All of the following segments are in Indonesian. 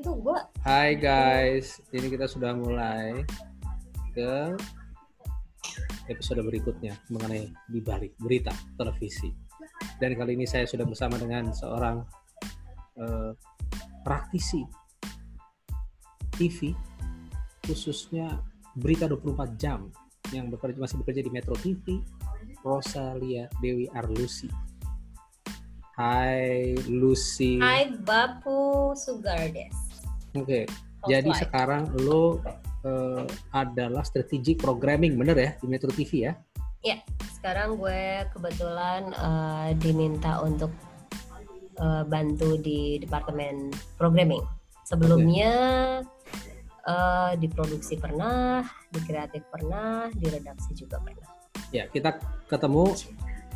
itu gua Hai guys, ini kita sudah mulai ke episode berikutnya mengenai di balik berita televisi. Dan kali ini saya sudah bersama dengan seorang eh, praktisi TV khususnya berita 24 jam yang bekerja masih bekerja di Metro TV, Rosalia Dewi Arlusi. Hai Lucy. Hai Bapu Sugardes. Oke, jadi Housewife. sekarang lo eh, adalah strategic programming, bener ya di Metro TV ya? Sekarang gue kebetulan eh, diminta untuk eh, bantu di departemen programming. Sebelumnya eh, di produksi pernah, di kreatif pernah, di redaksi juga pernah. Ya, kita ketemu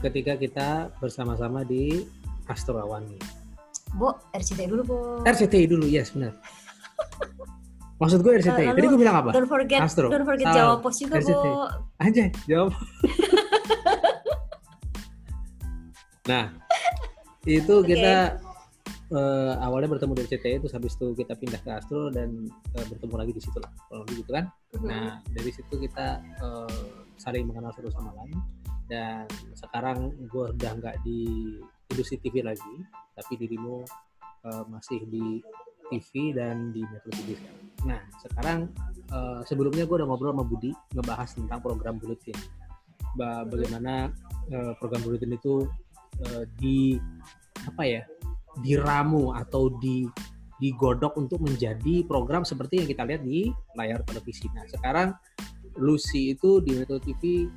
ketika kita bersama-sama di Astro Awani. Bu, RCTI dulu, Bu. RCTI dulu, yes benar. Maksud gue RCTI. Eh, Tadi gue bilang apa? Don't forget, Astro. don't forget Salah. Jawa Pos juga, RCTI. Bu. Anjay, jawab. nah, itu Oke. kita eh, awalnya bertemu di RCTI, terus habis itu kita pindah ke Astro dan eh, bertemu lagi di situ lah, kalau gitu kan. Nah, dari situ kita eh, saling mengenal satu sama lain dan sekarang gue udah nggak di industri TV lagi, tapi dirimu eh, masih di TV dan di Metro TV sekarang. Nah, sekarang eh, sebelumnya gue udah ngobrol sama Budi ngebahas tentang program Bulletin. Ba- bagaimana eh, program Bulletin itu eh, di apa ya? diramu atau di digodok untuk menjadi program seperti yang kita lihat di layar televisi. Nah, sekarang Lucy itu di Metro TV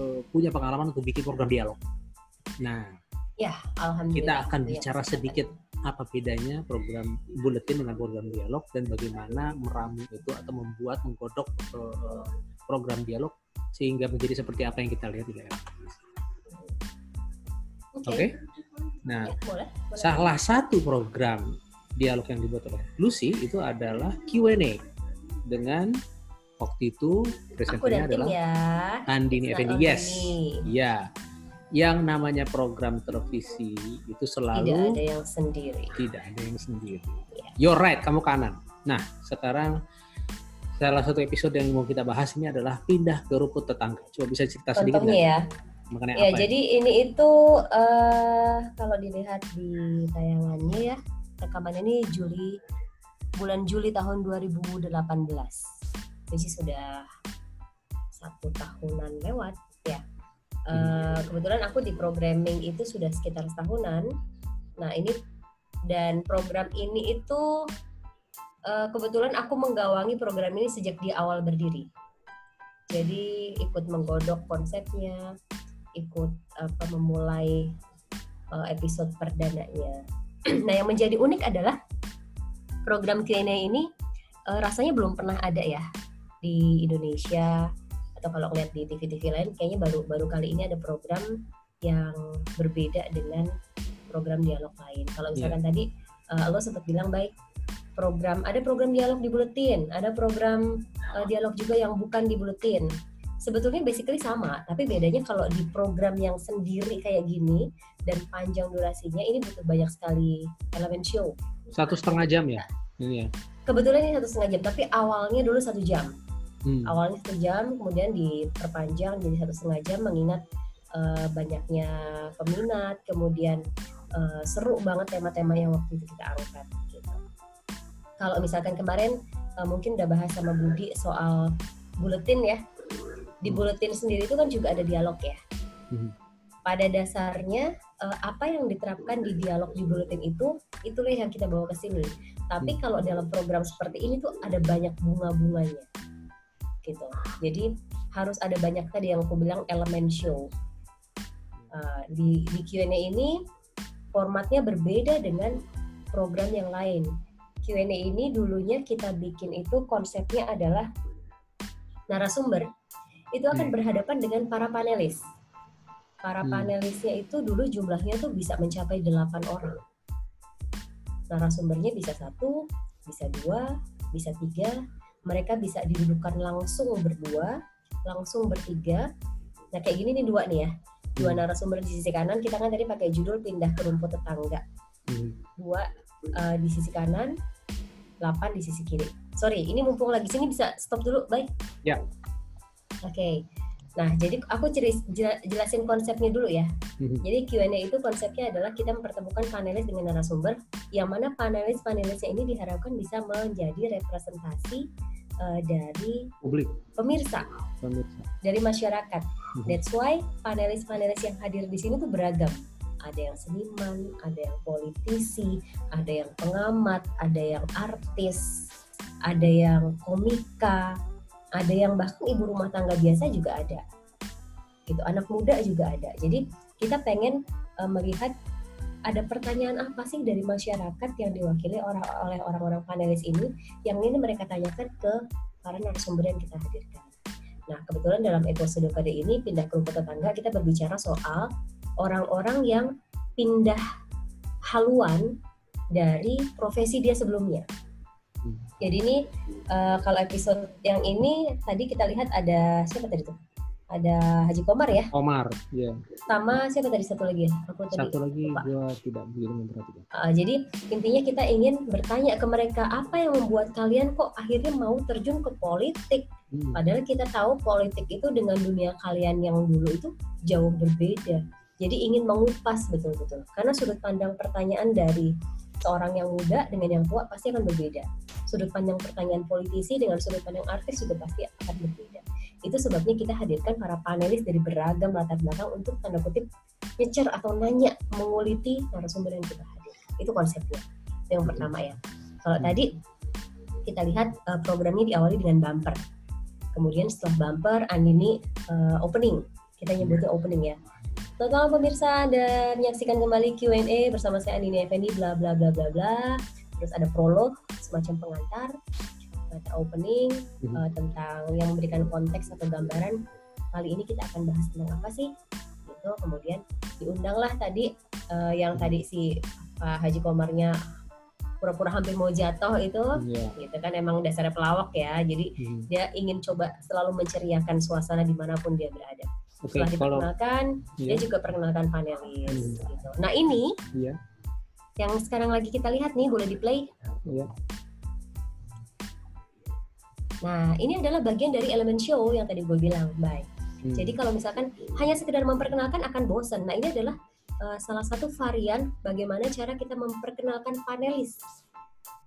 eh, punya pengalaman untuk bikin program dialog. Nah, Ya, alhamdulillah. kita akan Iya, bicara silakan. sedikit apa bedanya program buletin dengan program dialog dan bagaimana meramu itu atau membuat menggodok eh, program dialog sehingga menjadi seperti apa yang kita lihat di layar. Oke. Oke. Nah, Ya, boleh. boleh. salah satu program dialog yang dibuat oleh Lucy itu adalah Q&A dengan waktu itu presenternya adalah ya. Andini Effendi. Yes. me. Ya. Yang namanya program televisi itu Tidak selalu ada yang sendiri. tidak ada yang sendiri. Iya. You're right, kamu kanan. Nah, sekarang salah satu episode yang mau kita bahas ini adalah pindah ke rumput tetangga. Coba bisa cerita sedikit Contohnya nggak ya. mengenai Ya, apa? jadi ini itu eh kalau dilihat di tayangannya ya, rekaman ini Juli bulan Juli tahun 2018. Jadi sudah satu tahunan lewat ya. Eh, Hmm. kebetulan aku di programming itu sudah sekitar setahunan. Nah ini dan program ini itu eh, kebetulan aku menggawangi program ini sejak di awal berdiri. Jadi ikut menggodok konsepnya, ikut apa memulai uh, episode perdananya. nah, yang menjadi unik adalah program Q&A ini uh, rasanya belum pernah ada ya di Indonesia atau kalau ngeliat di TV-TV lain kayaknya baru baru kali ini ada program yang berbeda dengan program dialog lain. Kalau misalkan tadi uh, lo sempat bilang baik program ada program dialog di buletin, ada program uh, dialog juga yang bukan di buletin sebetulnya basically sama, tapi bedanya kalau di program yang sendiri kayak gini dan panjang durasinya ini butuh banyak sekali elemen show. Satu setengah jam ya? Ini ya. Kebetulan ini satu setengah jam, tapi awalnya dulu satu jam. Hmm. Awalnya satu jam, kemudian diperpanjang jadi satu setengah jam mengingat eh, banyaknya peminat, kemudian eh, seru banget tema-tema yang waktu itu kita angkat. Gitu. Kalau misalkan kemarin eh, mungkin udah bahas sama Budi soal buletin ya. Di buletin sendiri itu kan juga ada dialog ya. Hmm. Pada dasarnya apa yang diterapkan di dialog di buletin itu itulah yang kita bawa ke sini. Tapi kalau dalam program seperti ini tuh ada banyak bunga-bunganya. Gitu. Jadi harus ada banyak tadi yang aku bilang elemen show. Eh, di di Q&A ini formatnya berbeda dengan program yang lain. Q&A ini dulunya kita bikin itu konsepnya adalah narasumber itu akan Hmm. berhadapan dengan para panelis. Para Hmm. panelisnya itu dulu jumlahnya tuh bisa mencapai 8 orang. Narasumbernya bisa satu, bisa dua, bisa tiga. Mereka bisa didudukan langsung berdua, langsung bertiga. Nah kayak gini nih dua nih ya. Dua Hmm. narasumber di sisi kanan, kita kan tadi pakai judul pindah ke rumput tetangga Hmm. dua eh, di sisi kanan 8 di sisi kiri. Sorry, ini mumpung lagi sini bisa stop dulu, baik? Ya. Oke. Nah, jadi aku jelasin konsepnya dulu ya. Mhm. Jadi Q&A itu konsepnya adalah kita mempertemukan panelis dengan narasumber, yang mana panelis-panelisnya ini diharapkan bisa menjadi representasi eh, dari publik pemirsa, pemirsa dari masyarakat. Mhm. That's why panelis-panelis yang hadir di sini tuh beragam. Ada yang seniman, ada yang politisi, ada yang pengamat, ada yang artis, ada yang komika, ada yang bahkan ibu rumah tangga biasa juga ada. Gitu, anak muda juga ada. Jadi kita pengen eh, melihat ada pertanyaan apa sih dari masyarakat yang diwakili orang oleh orang-orang panelis ini yang ini mereka tanyakan ke para narasumber yang kita hadirkan. Nah, kebetulan dalam episode kali ini pindah ke rumput tetangga kita berbicara soal orang-orang yang pindah haluan dari profesi dia sebelumnya. Jadi ini eh, kalau episode yang ini tadi kita lihat ada siapa tadi tuh? Ada Haji Komar ya, Omar ya sama siapa tadi satu lagi ya? Aku tadi satu lagi gua tidak begitu memperhatikan Uh, jadi intinya kita ingin bertanya ke mereka apa yang membuat kalian kok akhirnya mau terjun ke politik. Hmm. Padahal kita tahu politik itu dengan dunia kalian yang dulu itu jauh berbeda. Jadi ingin mengupas betul-betul. Karena sudut pandang pertanyaan dari seorang yang muda dengan yang tua pasti akan berbeda. Sudut pandang pertanyaan politisi dengan sudut pandang artis juga pasti akan berbeda. Itu sebabnya kita hadirkan para panelis dari beragam latar belakang untuk tanda kutip nyecer atau nanya menguliti narasumber yang kita hadirkan. Itu konsepnya. Itu yang pertama ya. Kalau Hmm. tadi kita lihat eh, programnya diawali dengan bumper. Kemudian setelah bumper, Andini eh, opening. Kita nyebutnya opening ya. Selamat malam pemirsa dan menyaksikan kembali Q&A bersama saya Andini Effendi bla bla bla bla bla. Terus ada prolog semacam pengantar, pengantar opening Mhm. eh, tentang yang memberikan konteks atau gambaran kali ini kita akan bahas tentang apa sih gitu kemudian diundanglah tadi eh, yang tadi si Pak Haji Komarnya pura-pura hampir mau jatuh itu Iya. gitu kan emang dasarnya pelawak ya jadi Mhm. dia ingin coba selalu menceriakan suasana di mana pun dia berada Oke, setelah kalau diperkenalkan iya, dia juga perkenalkan panelis Hmm. gitu nah ini iya, yang sekarang lagi kita lihat nih boleh di play iya. nah ini adalah bagian dari elemen show yang tadi gue bilang baik Hmm. Jadi kalau misalkan hanya sekedar memperkenalkan akan bosan. Nah ini adalah uh, salah satu varian bagaimana cara kita memperkenalkan panelis.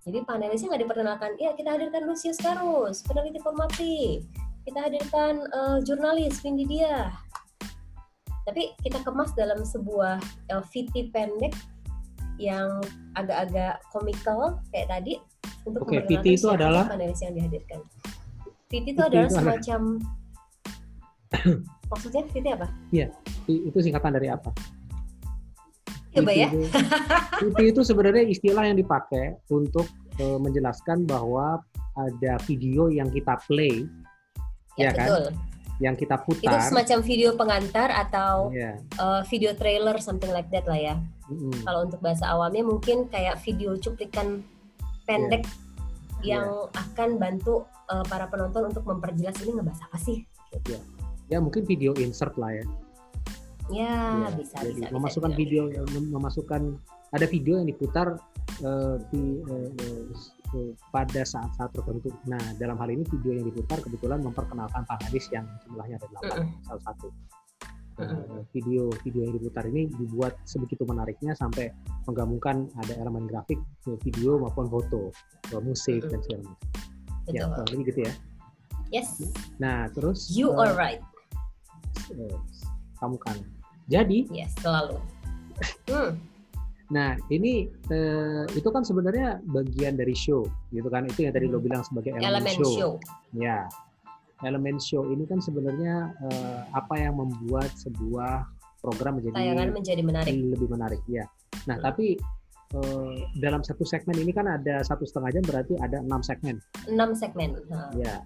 Jadi panelisnya nggak diperkenalkan, ya kita hadirkan Lucius Karus, peneliti formatif. Kita hadirkan uh, jurnalis Windy Dia. Tapi kita kemas dalam sebuah uh, VT pendek yang agak-agak komikal kayak tadi untuk memperkenalkan VT itu adalah? panelis yang dihadirkan. VT itu adalah itu semacam maksudnya VT apa? I- itu singkatan dari apa? Coba ya. Itu, itu, itu sebenarnya istilah yang dipakai untuk eh, menjelaskan bahwa ada video yang kita play, Ya, Ya kan? betul. yang kita Itu putar. semacam video pengantar atau Ya. uh, video trailer something like that lah ya. mm-mm. Kalau untuk bahasa awamnya mungkin kayak video cuplikan pendek Iya. yang akan bantu uh, para penonton untuk memperjelas ini ngebahas apa sih. Ya mungkin video insert lah ya. Ya, Ya, bisa, jadi bisa, bisa memasukkan dibilang video yang mem- memasukkan ada video yang diputar eh, di, eh, pada saat-saat tertentu. Nah, dalam hal ini video yang diputar kebetulan memperkenalkan panelis yang jumlahnya ada delapan, salah satu. Nah, video video yang diputar ini dibuat sebegitu menariknya sampai menggabungkan ada elemen grafik, video maupun foto, eh, musik dan segala macam. Ya, kurang lebih gitu ya. Yes, Nah, terus you eh, are right. eh, kamu kan. Jadi, Yes, selalu. Hmm, Nah, ini eh, itu kan sebenarnya bagian dari show, gitu kan? Itu yang tadi lo Hmm. bilang sebagai elemen, elemen show. show. Ya, elemen show ini kan sebenarnya eh, apa yang membuat sebuah program menjadi Tayangan menjadi menarik. lebih menarik, ya. Nah, Hmm. tapi eh, dalam satu segmen ini kan ada satu setengah jam, berarti ada enam segmen, 6 segmen. Nah, ya.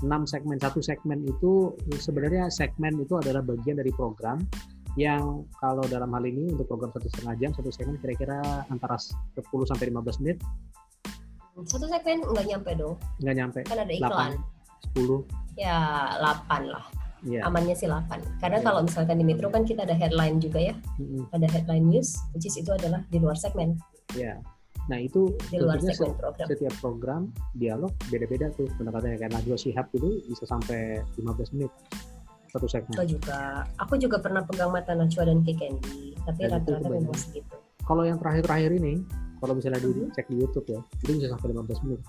Enam segmen, satu segmen itu sebenarnya segmen itu adalah bagian dari program yang kalau dalam hal ini untuk program satu setengah jam satu segmen kira-kira antara 10 sampai 15 menit. Satu segmen nggak nyampe dong, nggak nyampe. Kan ada iklan. 10 Ya 8 lah. ya amannya sih 8 karena Iya. kalau misalkan di Metro kan kita ada headline juga ya. Mm-mm. ada headline news which is itu adalah di luar segmen. Ya Nah itu di luar segmen se- program. setiap program dialog beda-beda tuh. Pendekatannya kayak Najwa Shihab itu bisa sampai 15 menit satu segmen. Aku juga, aku juga pernah pegang mata Najwa dan Kik Candy, tapi rata-rata memang segitu. Kalau yang terakhir-terakhir ini, kalau misalnya Mhm. dicek di YouTube ya, itu bisa sampai 15 menit.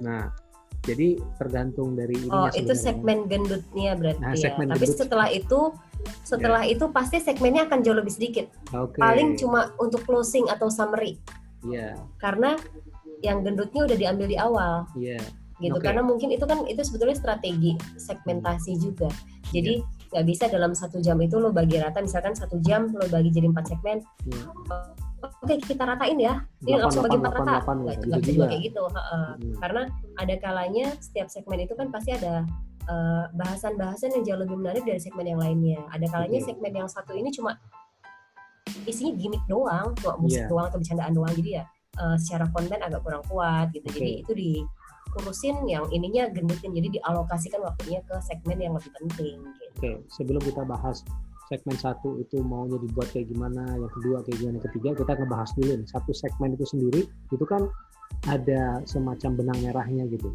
Nah, jadi tergantung dari Oh, ininya itu segmen gendutnya berarti Nah, ya. segmen Tapi gendut. setelah itu, setelah itu pasti segmennya akan jauh lebih sedikit. Oke. Paling cuma untuk closing atau summary, Iya, karena yang gendutnya udah diambil di awal. iya. Gitu Oke. karena mungkin itu kan itu sebetulnya strategi segmentasi juga jadi nggak bisa dalam satu jam itu lo bagi rata misalkan satu jam lo bagi jadi empat segmen Iya. oke kita ratain ya ini langsung bagi empat rata nggak nggak bisa juga. kayak gitu heeh. Hmm. karena ada kalanya setiap segmen itu kan pasti ada eh, bahasan-bahasan yang jauh lebih menarik dari segmen yang lainnya ada kalanya Oke. segmen yang satu ini cuma isinya gimmick doang cuma musik Iya. doang atau bercandaan doang jadi ya eh, secara konten agak kurang kuat gitu jadi Oke. itu dikurusin yang ininya gendutin jadi dialokasikan waktunya ke segmen yang lebih penting gitu. Oke, sebelum kita bahas segmen satu itu maunya dibuat kayak gimana, yang kedua kayak gimana, yang ketiga kita ngebahas dulu nih satu segmen itu sendiri itu kan ada semacam benang merahnya gitu.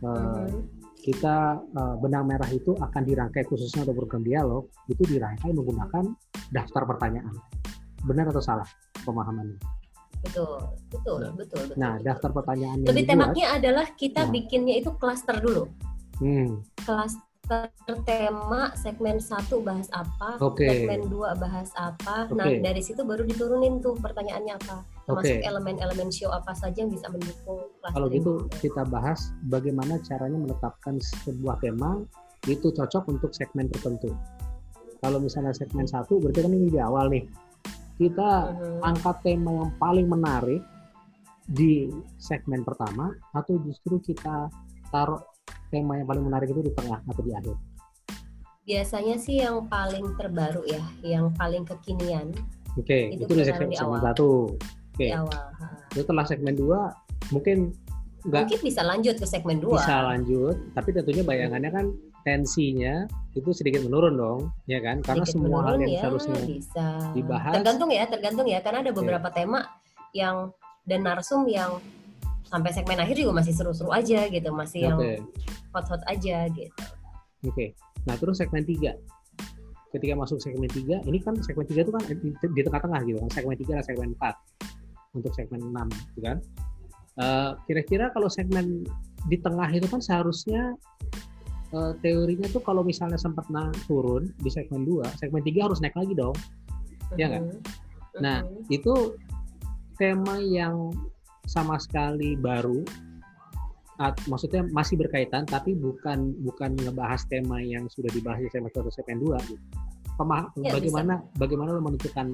Eh, Mhm. Kita eh, benang merah itu akan dirangkai khususnya untuk program dialog itu dirangkai menggunakan daftar pertanyaan. Benar atau salah pemahamannya? Betul betul Nah. betul betul Nah, betul. daftar pertanyaan yang lebih dibuat, temaknya adalah kita Nah. bikinnya itu klaster dulu hmm, klaster tema segmen satu bahas apa Oke. segmen dua bahas apa nah Oke. dari situ baru diturunin tuh pertanyaannya apa termasuk Oke. elemen-elemen show apa saja yang bisa mendukung Kalau gitu itu. kita bahas bagaimana caranya menetapkan sebuah tema itu cocok untuk segmen tertentu. Kalau misalnya segmen satu, berarti kan ini di awal nih. Kita angkat tema yang paling menarik di segmen pertama atau justru kita taruh tema yang paling menarik itu di tengah atau di akhir. biasanya sih yang paling terbaru ya yang paling kekinian Oke, Itu itu, di kita segmen, di segmen satu. Oke, di awal Ha. setelah segmen dua mungkin nggak. Mungkin bisa lanjut ke segmen dua. Bisa lanjut, tapi tentunya bayangannya kan tensinya itu sedikit menurun dong, ya kan? Karena Sedikit semua hal yang ya, seharusnya bisa. dibahas. tergantung ya tergantung ya. Karena ada beberapa tema yang dan narsum yang sampai segmen akhir juga masih seru-seru aja gitu masih yang Oke, hot-hot aja gitu. Oke. Nah terus segmen tiga, ketika masuk segmen tiga, ini kan segmen tiga itu kan di, tengah-tengah gitu kan, segmen tiga dan segmen empat. Untuk segmen enam, gitu kan? Eh, Kira-kira kalau segmen di tengah itu kan seharusnya eh, teorinya tuh kalau misalnya sempat na turun di segmen dua, segmen tiga harus naik lagi dong. Iya nggak? Mhm. Nah, Mhm. itu tema yang sama sekali baru at- maksudnya masih berkaitan tapi bukan bukan ngebahas tema yang sudah dibahas di segmen 1 atau segmen 2 gitu. Pema- Ya, bagaimana bagaimana lo menentukan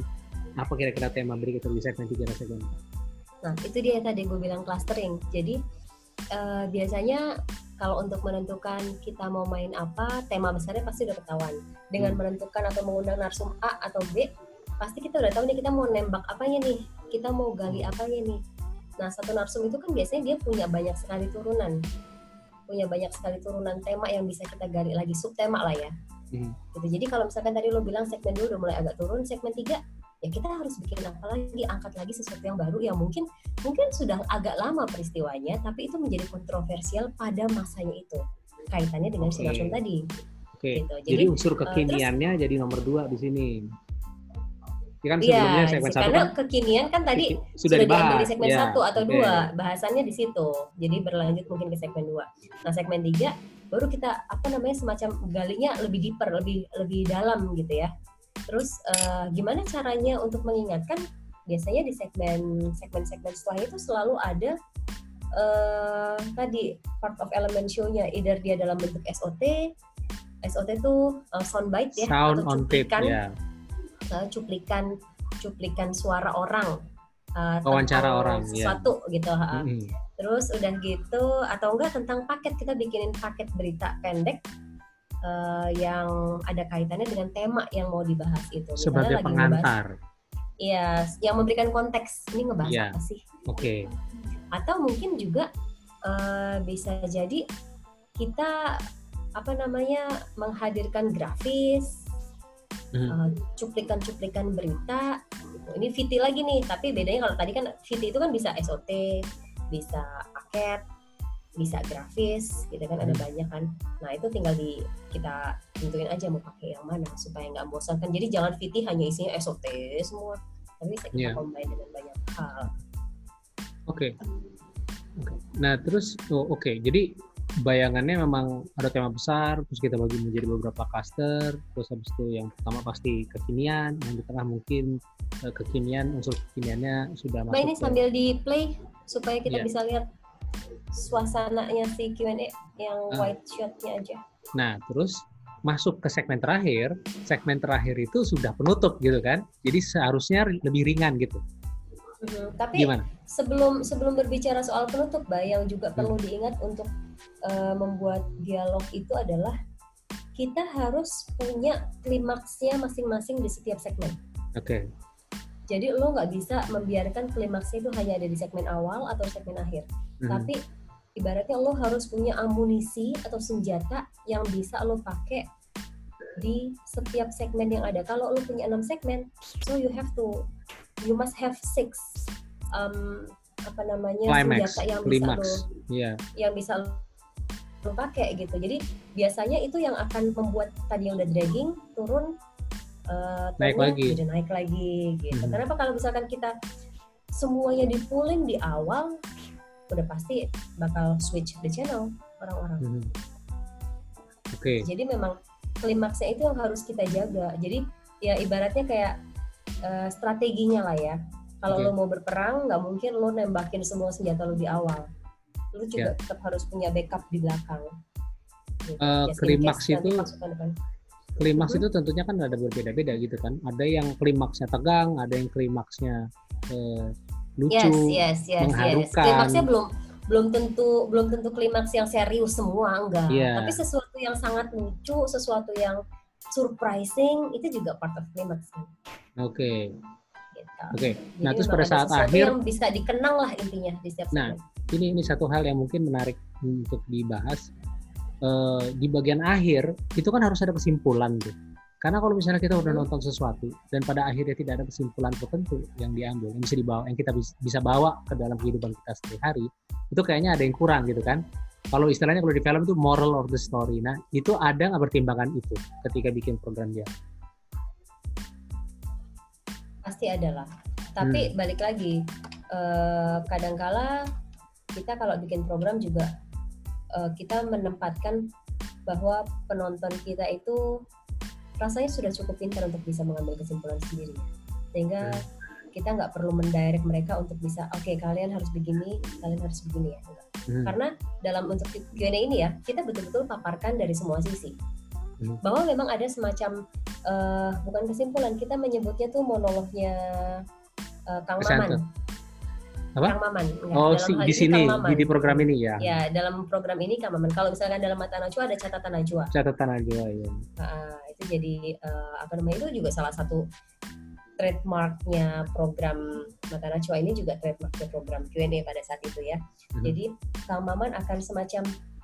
apa kira-kira tema berikut di segmen 3 dan segmen 4? Nah, itu dia tadi gue bilang clustering. Jadi eh, biasanya kalau untuk menentukan kita mau main apa, tema besarnya pasti udah ketahuan. Dengan Hmm. menentukan atau mengundang narsum A atau B, pasti kita udah tahu nih kita mau nembak apanya nih, kita mau gali apanya nih. Nah, satu narsum itu kan biasanya dia punya banyak sekali turunan. Punya banyak sekali turunan tema yang bisa kita gali lagi, subtema lah ya. Hmm. Gitu. Jadi kalau misalkan tadi lo bilang segmen 2 udah mulai agak turun, segmen 3 ya kita harus bikin apa lagi, angkat lagi sesuatu yang baru yang mungkin mungkin sudah agak lama peristiwanya, tapi itu menjadi kontroversial pada masanya itu. Kaitannya dengan narsum tadi. Oke. Gitu. Jadi, Jadi, unsur kekiniannya jadi nomor dua di sini. Ya kan sebelumnya Iya, segmen satu karena kan kekinian kan tadi sudah, sudah, dibahas. diambil di segmen Ya, satu atau oke. dua bahasannya di situ jadi berlanjut mungkin ke segmen dua nah segmen tiga baru kita apa namanya semacam galinya lebih deeper lebih lebih dalam gitu ya terus eh, gimana caranya untuk mengingatkan biasanya di segmen segmen segmen setelah itu selalu ada eh tadi part of element show-nya either dia dalam bentuk SOT SOT itu eh, soundbite ya Sound atau on tape cuplikan ya. uh, cuplikan cuplikan suara orang uh, Wawancara orang, ya. sesuatu gitu ha. Mm-mm. terus udah gitu atau enggak tentang paket kita bikinin paket berita pendek uh, yang ada kaitannya dengan tema yang mau dibahas itu Misalnya Sebagai lagi pengantar. Iya, yang memberikan konteks ini ngebahas Iya. apa sih Oke. atau mungkin juga uh, bisa jadi kita apa namanya menghadirkan grafis Hmm. uh, cuplikan-cuplikan berita gitu. Ini VT lagi nih, tapi bedanya kalau tadi kan VT itu kan bisa SOT, bisa paket, bisa grafis, gitu kan ada Hmm. banyak kan. Nah itu tinggal di kita tentuin aja mau pakai yang mana supaya nggak bosan kan. Jadi jangan VT hanya isinya SOT semua, tapi bisa kita Iya. combine dengan banyak hal. Oke. Oke. Nah, terus oh, oke. Jadi bayangannya memang ada tema besar, terus kita bagi menjadi beberapa cluster, terus habis itu yang pertama pasti kekinian, yang di tengah mungkin eh, kekinian, unsur kekiniannya sudah masuk ini ke- sambil di play supaya kita Iya. bisa lihat suasananya si Q&A yang Ah. white shot-nya aja. Nah, terus masuk ke segmen terakhir, segmen terakhir itu sudah penutup gitu kan. Jadi seharusnya lebih ringan gitu. Mhm. Tapi Gimana? sebelum sebelum berbicara soal penutup, Mbak, yang juga Hmm. perlu diingat untuk eh, membuat dialog itu adalah kita harus punya klimaksnya masing-masing di setiap segmen. Oke. Jadi lo nggak bisa membiarkan klimaksnya itu hanya ada di segmen awal atau segmen akhir. Mhm. Tapi ibaratnya lo harus punya amunisi atau senjata yang bisa lo pakai di setiap segmen yang ada. Kalau lo punya enam segmen, so you have to, you must have six um, apa namanya Climax, senjata yang bisa lo Iya. yang bisa lo lo pakai gitu. Jadi biasanya itu yang akan membuat tadi yang udah dragging turun eh, Naik lagi. jadi naik lagi gitu. Mhm. Kenapa kalau misalkan kita semuanya di pulling di awal udah pasti bakal switch the channel orang-orang. Mhm. Oke. Jadi memang klimaksnya itu yang harus kita jaga. Jadi ya ibaratnya kayak eh, strateginya lah ya. Kalau Oke. lo mau berperang, nggak mungkin lo nembakin semua senjata lo di awal. Lo juga Ya. tetap harus punya backup di belakang. Gitu. Just in klimaks itu- depan. Klimaks Mhm. itu tentunya kan ada berbeda-beda gitu kan. Ada yang klimaksnya tegang, ada yang klimaksnya eh, lucu. Yes, yes, yes, yes. mengharukan. Klimaksnya belum belum tentu belum tentu klimaks yang serius semua enggak. Iya. Tapi sesuatu yang sangat lucu, sesuatu yang surprising itu juga part of klimaks. Oke. Gitu. Oke. Jadi Nah, terus pada ada saat akhir yang bisa dikenang lah intinya di setiap Nah, segmen. ini ini satu hal yang mungkin menarik untuk dibahas Eh, di bagian akhir itu kan harus ada kesimpulan tuh karena kalau misalnya kita udah Hmm. nonton sesuatu dan pada akhirnya tidak ada kesimpulan tertentu yang diambil yang bisa dibawa yang kita bis- bisa bawa ke dalam kehidupan kita sehari-hari itu kayaknya ada yang kurang gitu kan kalau istilahnya kalau di film itu moral of the story nah itu ada nggak pertimbangan itu ketika bikin program dia pasti ada lah. Tapi Hmm. balik lagi, eh, kadangkala kita kalau bikin program juga eh, kita menempatkan bahwa penonton kita itu rasanya sudah cukup pintar untuk bisa mengambil kesimpulan sendiri, sehingga Hmm. kita nggak perlu mendirect mereka untuk bisa, oke kalian harus begini, kalian harus begini ya. Hmm. Karena dalam untuk Q&A ini ya, kita betul-betul paparkan dari semua sisi. Hmm. Bahwa memang ada semacam eh, bukan kesimpulan, kita menyebutnya tuh monolognya eh, Kang. Maman. Apa? Kang Maman. Enggak, oh si, di ini sini Maman. di, di program ini ya Ya, dalam program ini Kang Maman. Kalau misalkan dalam mata Najwa ada catatan Najwa. catatan aja ya Ah, itu jadi eh, apa namanya itu juga salah satu trademarknya program Mata Najwa ini juga trademarknya program Q&A pada saat itu ya. Mhm. Jadi Kang Maman akan semacam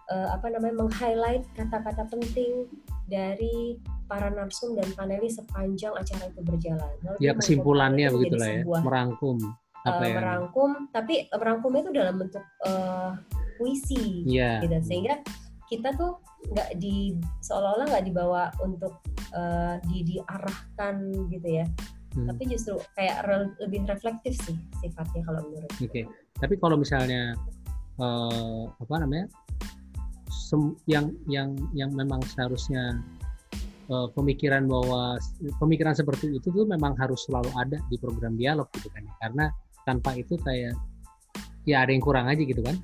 eh, apa namanya meng-highlight kata-kata penting dari para narsum dan panelis sepanjang acara itu berjalan. Lalu ya kesimpulannya begitulah ya merangkum apa ya merangkum, tapi merangkumnya itu dalam bentuk eh, puisi Iya. gitu sehingga kita tuh nggak di seolah-olah nggak dibawa untuk eh, di diarahkan gitu ya Hmm. tapi justru kayak re- lebih reflektif sih sifatnya kalau menurut Oke, tapi kalau misalnya eh, apa namanya, sem- yang yang yang memang seharusnya eh, pemikiran bahwa pemikiran seperti itu tuh memang harus selalu ada di program dialog gitu kan, ya. karena tanpa itu kayak ya ada yang kurang aja gitu kan.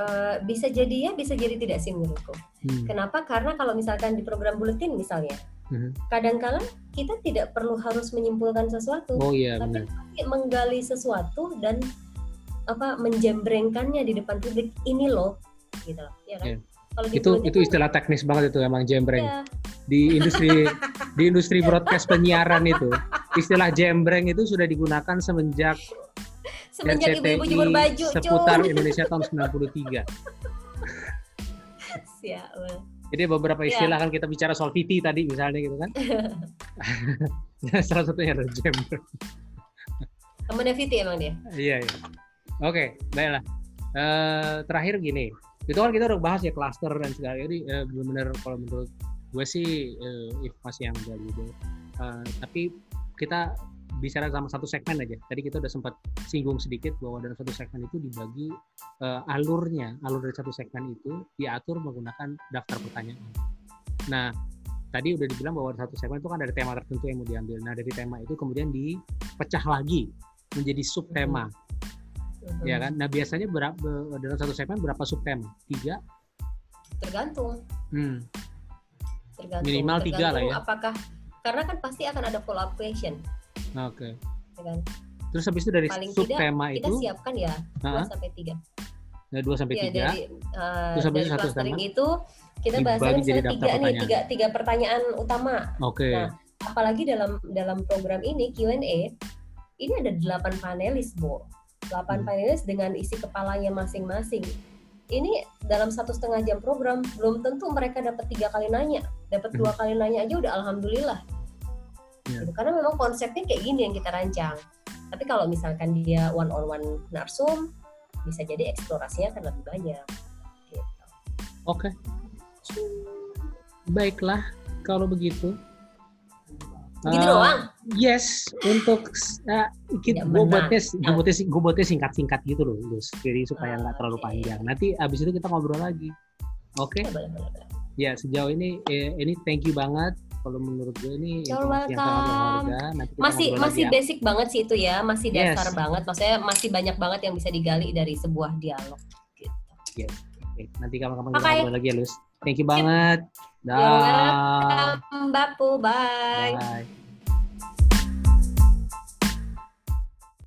Eh, bisa jadi ya bisa jadi tidak sih menurutku Hmm. kenapa karena kalau misalkan di program buletin misalnya Mhm. kadangkala kita tidak perlu harus menyimpulkan sesuatu Oh iya tapi benar. menggali sesuatu dan apa menjembrengkannya di depan publik ini loh gitu loh ya kan kalau di Itu itu istilah teknis banget itu emang jembreng ya, di industri di industri broadcast penyiaran itu istilah jembreng itu sudah digunakan semenjak semenjak RCTI jemur baju seputar cuy Indonesia tahun 93. ya well. Jadi beberapa Iya. istilah kan kita bicara soal VT tadi misalnya gitu kan. Salah satunya adalah chamber. Temennya Viti emang dia. Iya, iya. Oke, baiklah. Eh, terakhir gini, itu kan kita udah bahas ya cluster dan segala jadi eh, benar-benar kalau menurut gue sih eh, informasi yang valuable. Eh, tapi kita bicara sama satu segmen aja. Tadi kita udah sempat singgung sedikit bahwa dalam satu segmen itu dibagi eh, alurnya, alur dari satu segmen itu diatur menggunakan daftar pertanyaan. Nah, tadi udah dibilang bahwa satu segmen itu kan ada tema tertentu yang mau diambil. Nah, dari tema itu kemudian dipecah lagi menjadi subtema Mhm. ya kan nah biasanya berapa dalam satu segmen berapa subtema tiga Tergantung. hmm. Tergantung. Minimal tiga lah ya. Apakah karena kan pasti akan ada follow up question, oke ya kan? terus habis itu dari Paling subtema Kita itu siapkan ya 2 sampai 3. dari dua sampai tiga dari uh, Terus habis dari satu tema, itu kita bahasnya jadi misalnya tiga nih, tiga tiga pertanyaan utama. oke Nah, Apalagi dalam dalam program ini Q&A ini ada delapan panelis, Bo. Delapan Hmm. panelis dengan isi kepalanya masing-masing. Ini dalam satu setengah jam program belum tentu mereka dapat tiga kali nanya, dapat dua kali nanya aja udah alhamdulillah. Ya. Gitu. Karena memang konsepnya kayak gini yang kita rancang. Tapi kalau misalkan dia one on one narsum, bisa jadi eksplorasinya akan lebih banyak. Gitu. oke baiklah kalau begitu Gitu Eh, doang. yes untuk uh, gue buatnya gue buatnya gue buatnya singkat-singkat gitu loh Lus. jadi supaya nggak terlalu Oke. panjang nanti abis itu kita ngobrol lagi oke Ya, boleh, boleh, boleh. ya sejauh ini eh, ini thank you banget kalau menurut gue ini yang sangat berharga nanti masih masih lagi ya. basic banget sih itu ya masih Yes. dasar banget maksudnya masih banyak banget yang bisa digali dari sebuah dialog gitu. Oke, nanti kapan-kapan kita ngobrol lagi ya Lus thank you banget. Dah. Welcome, Bapu bye. Bye